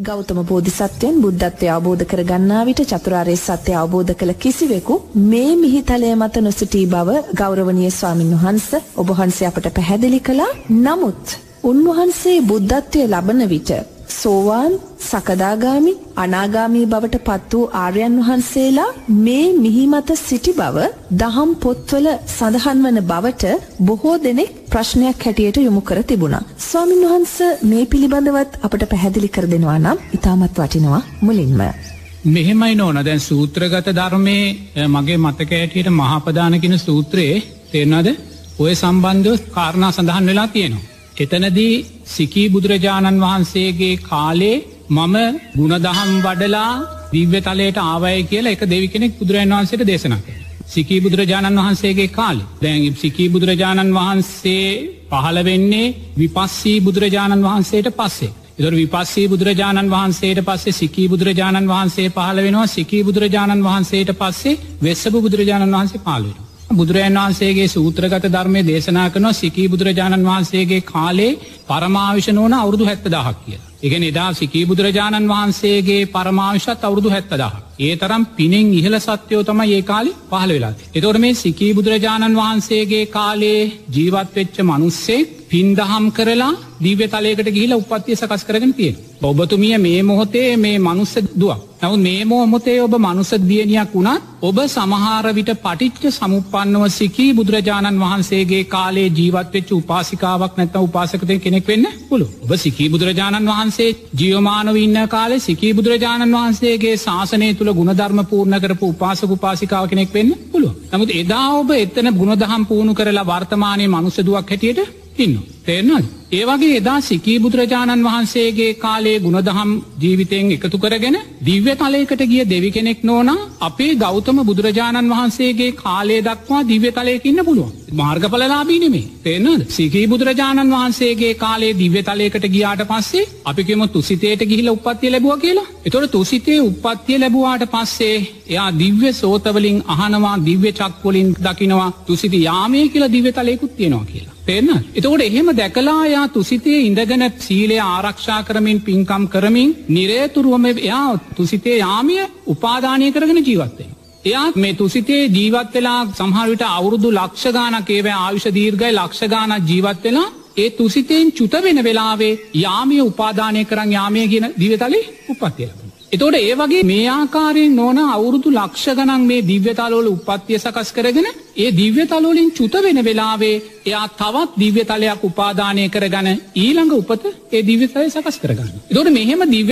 ගෞතම බෝධිසත්වයන් බුද්ධත්වය අවබෝධ කර ගන්නා විට චතුරාර්ය සත්‍ය අවබෝධ කළ කිසිවෙකු මේ මිහිතලය මත නොසිටී බව ගෞරවනීය ස්වාමින් වහන්සේ ඔබ වහන්සේ අපට පැහැදිලි කළා. නමුත් උන්වහන්සේ බුද්ධත්වය ලබන විට සෝවාන් සකදාගාමි අනාගාමී බවට පත් වූ ආර්යයන් වහන්සේලා මේ මිහිමත සිටි බව දහම් පොත්වල සඳහන් වන බවට බොහෝ දෙනෙක් ප්‍රශ්නයක් හැටියට යොමු කර තිබුණා. ස්වාමින් වහන්ස මේ පිළිබඳවත් අපට පැහැදිලි කර දෙනවා නම් ඉතාමත් වටිනවා මුලින්ම. මෙහෙමයි නෝන දැන් සූත්‍රගත ධර්මයේ මගේ මතක ඇටියට මහපදානකින සූත්‍රයේ තේරනද ඔය සම්බන්ධ කාරණා සඳහන් වෙලා තියෙනවා. එතනදී සිකී බුදුරජාණන් වහන්සේගේ කාලේ මම ගුණදහම් වඩලා දිව්‍ය තලයට ආවය කියලා එක දෙවි කෙනෙක් බුදුරජන් වහන්සේට දේශනක. සිකී බුදුරජාණන් වහන්සේගේ කාලි. දැන් සිකී බුදුරජාණන් වහන්සේ පහළ වෙන්නේ විපස්සී බුදුරජාණන් වහන්සේට පස්සේ. එදර විපස්සේ බුදුරජාණන් වහන්සේට පස්සේ සිකී බුදුරජාණන් වහන්සේ පහළ වෙනවා සිකී බුදුරජාණන් වහන්සේට පස්සේ වෙස්සබ බුදුරජාණන් වහන්සේ පාලුවෙන. බුදුරජන් වහන්සේගේ සූත්‍රගත ධර්මය දේශනා කරනවා සිකී බුදුරජාණන් වහන්සේගේ කාලේ පරමාවිශ නෝන අවුරදු හැත්ත දහක් කියලා. ඉගෙන එදා සිකී බුදුරජාණන් වහන්සේගේ පරමාවිශත් අවුරදු හැත්තදහ. ඒ තරම් පිනෙන් ඉහල සත්‍යයෝ තම ඒ කාලි පහළ වෙලා. එතොට මේ සිකී බුදුරජාණන් වහන්සේගේ කාලේ ජීවත්වෙච්ච මනුස්සේ පින්දහම් කරලා දීව්‍ය තලයකට ගිහිල උපත්තිය සකස් කරගෙන තියෙන. ඔබතුමිය මේ මොහොතේ මේ මනුස්ස දුවක්. නව මේ මෝමොතේ ඔබ මනුස දියණයක් වුණත් ඔබ සමහරවිට පටිච්ච සමුපන්නව සිකී බුදුරජාණන් වහන්සේගේ කාලේ ජීවත්වෙච්ච උපාසිකාවක් නැත්ත උපාසකතය කෙනෙක් වෙන්න පුළු ඔබ සිකී බුදුරජාණන් වහන්සේ ජියවමානව ඉන්න කාලේ සිකී බුදුරජාණන් වහන්සේගේ ශාසනය තුළ ගුණධර්ම පූර්ණ කරපු උපාසක උපාසිකාව කෙනෙක් වෙන්න පුළුව. නමුත් එදා ඔබ එත්තන ගුණදහම් පූුණු කරලා වර්තමානය මනුසදුවක් හැටියට ඉන්න. තේරනල්. ඒවගේ එදා සිකී බුදුරජාණන් වහන්සේගේ කාලේ ගුණදහම් ජීවිතයෙන් එකතු කරගෙන දිව්‍ය තලයකට ගිය දෙවි කෙනෙක් නෝන අපේ ගෞතම බුදුරජාණන් වහන්සේගේ කාලේ දක්වා දිව්‍ය තලයකින්න පුළුවන්. මාර්ගඵලලාබීනෙමේ තේනද සිකී බුදුරජාණන් වහන්සේගේ කාලේ දිව්‍ය තලයකට ගියාට පස්සේ අපිකෙම තුසිතයට ගිහිල උපත්තිය ලැබුව කියලා. එතොට තුසිතේ උපත්තිය ලැබවාට පස්සේ එයා දිව්‍ය සෝතවලින් අහනවා දිව්‍ය චක්වලින් දකිනවා තුසිති යාමය කියලා දිව්‍ය තලයකුත් තියෙනවා කියලා. තෙන්න එතකොට එහෙම දැකලා යා තුසිතේ ඉඳගෙන සීලය ආරක්ෂා කරමින් පින්කම් කරමින් නිරේතුරුවම එයා තුසිතේ යාමිය උපාධානය කරගෙන ජීවත්තේ. එයා මේ තුසිතේ ජීවත් වෙලා සහරවිට අවුරුදු ලක්ෂගානක් ඒවැ ආවිශ දීර්ගයි ලක්ෂගානක් ජීවත් වෙලා ඒ තුසිතයෙන් චුත වෙන වෙලාවේ යාමිය උපාධානය කරන්න යාමය කියන දිවතලේ උපත්තියලබ. එතෝට ඒ වගේ මේ ආකාරයෙන් නොන අවුරුදු ලක්ෂ ගනන් මේ දිව්‍යතලෝල උපත්තිය සකස් කරගෙන ඒ දිව්‍යතලෝලින් චුත වෙන වෙලාවේ එයා තවත් දිව්‍යතලයක් උපාදානය කරගන ඊළඟ උපත ඒ දිව්‍යතලය සකස් කරගන්න. දොට මෙහෙම දිව්‍ය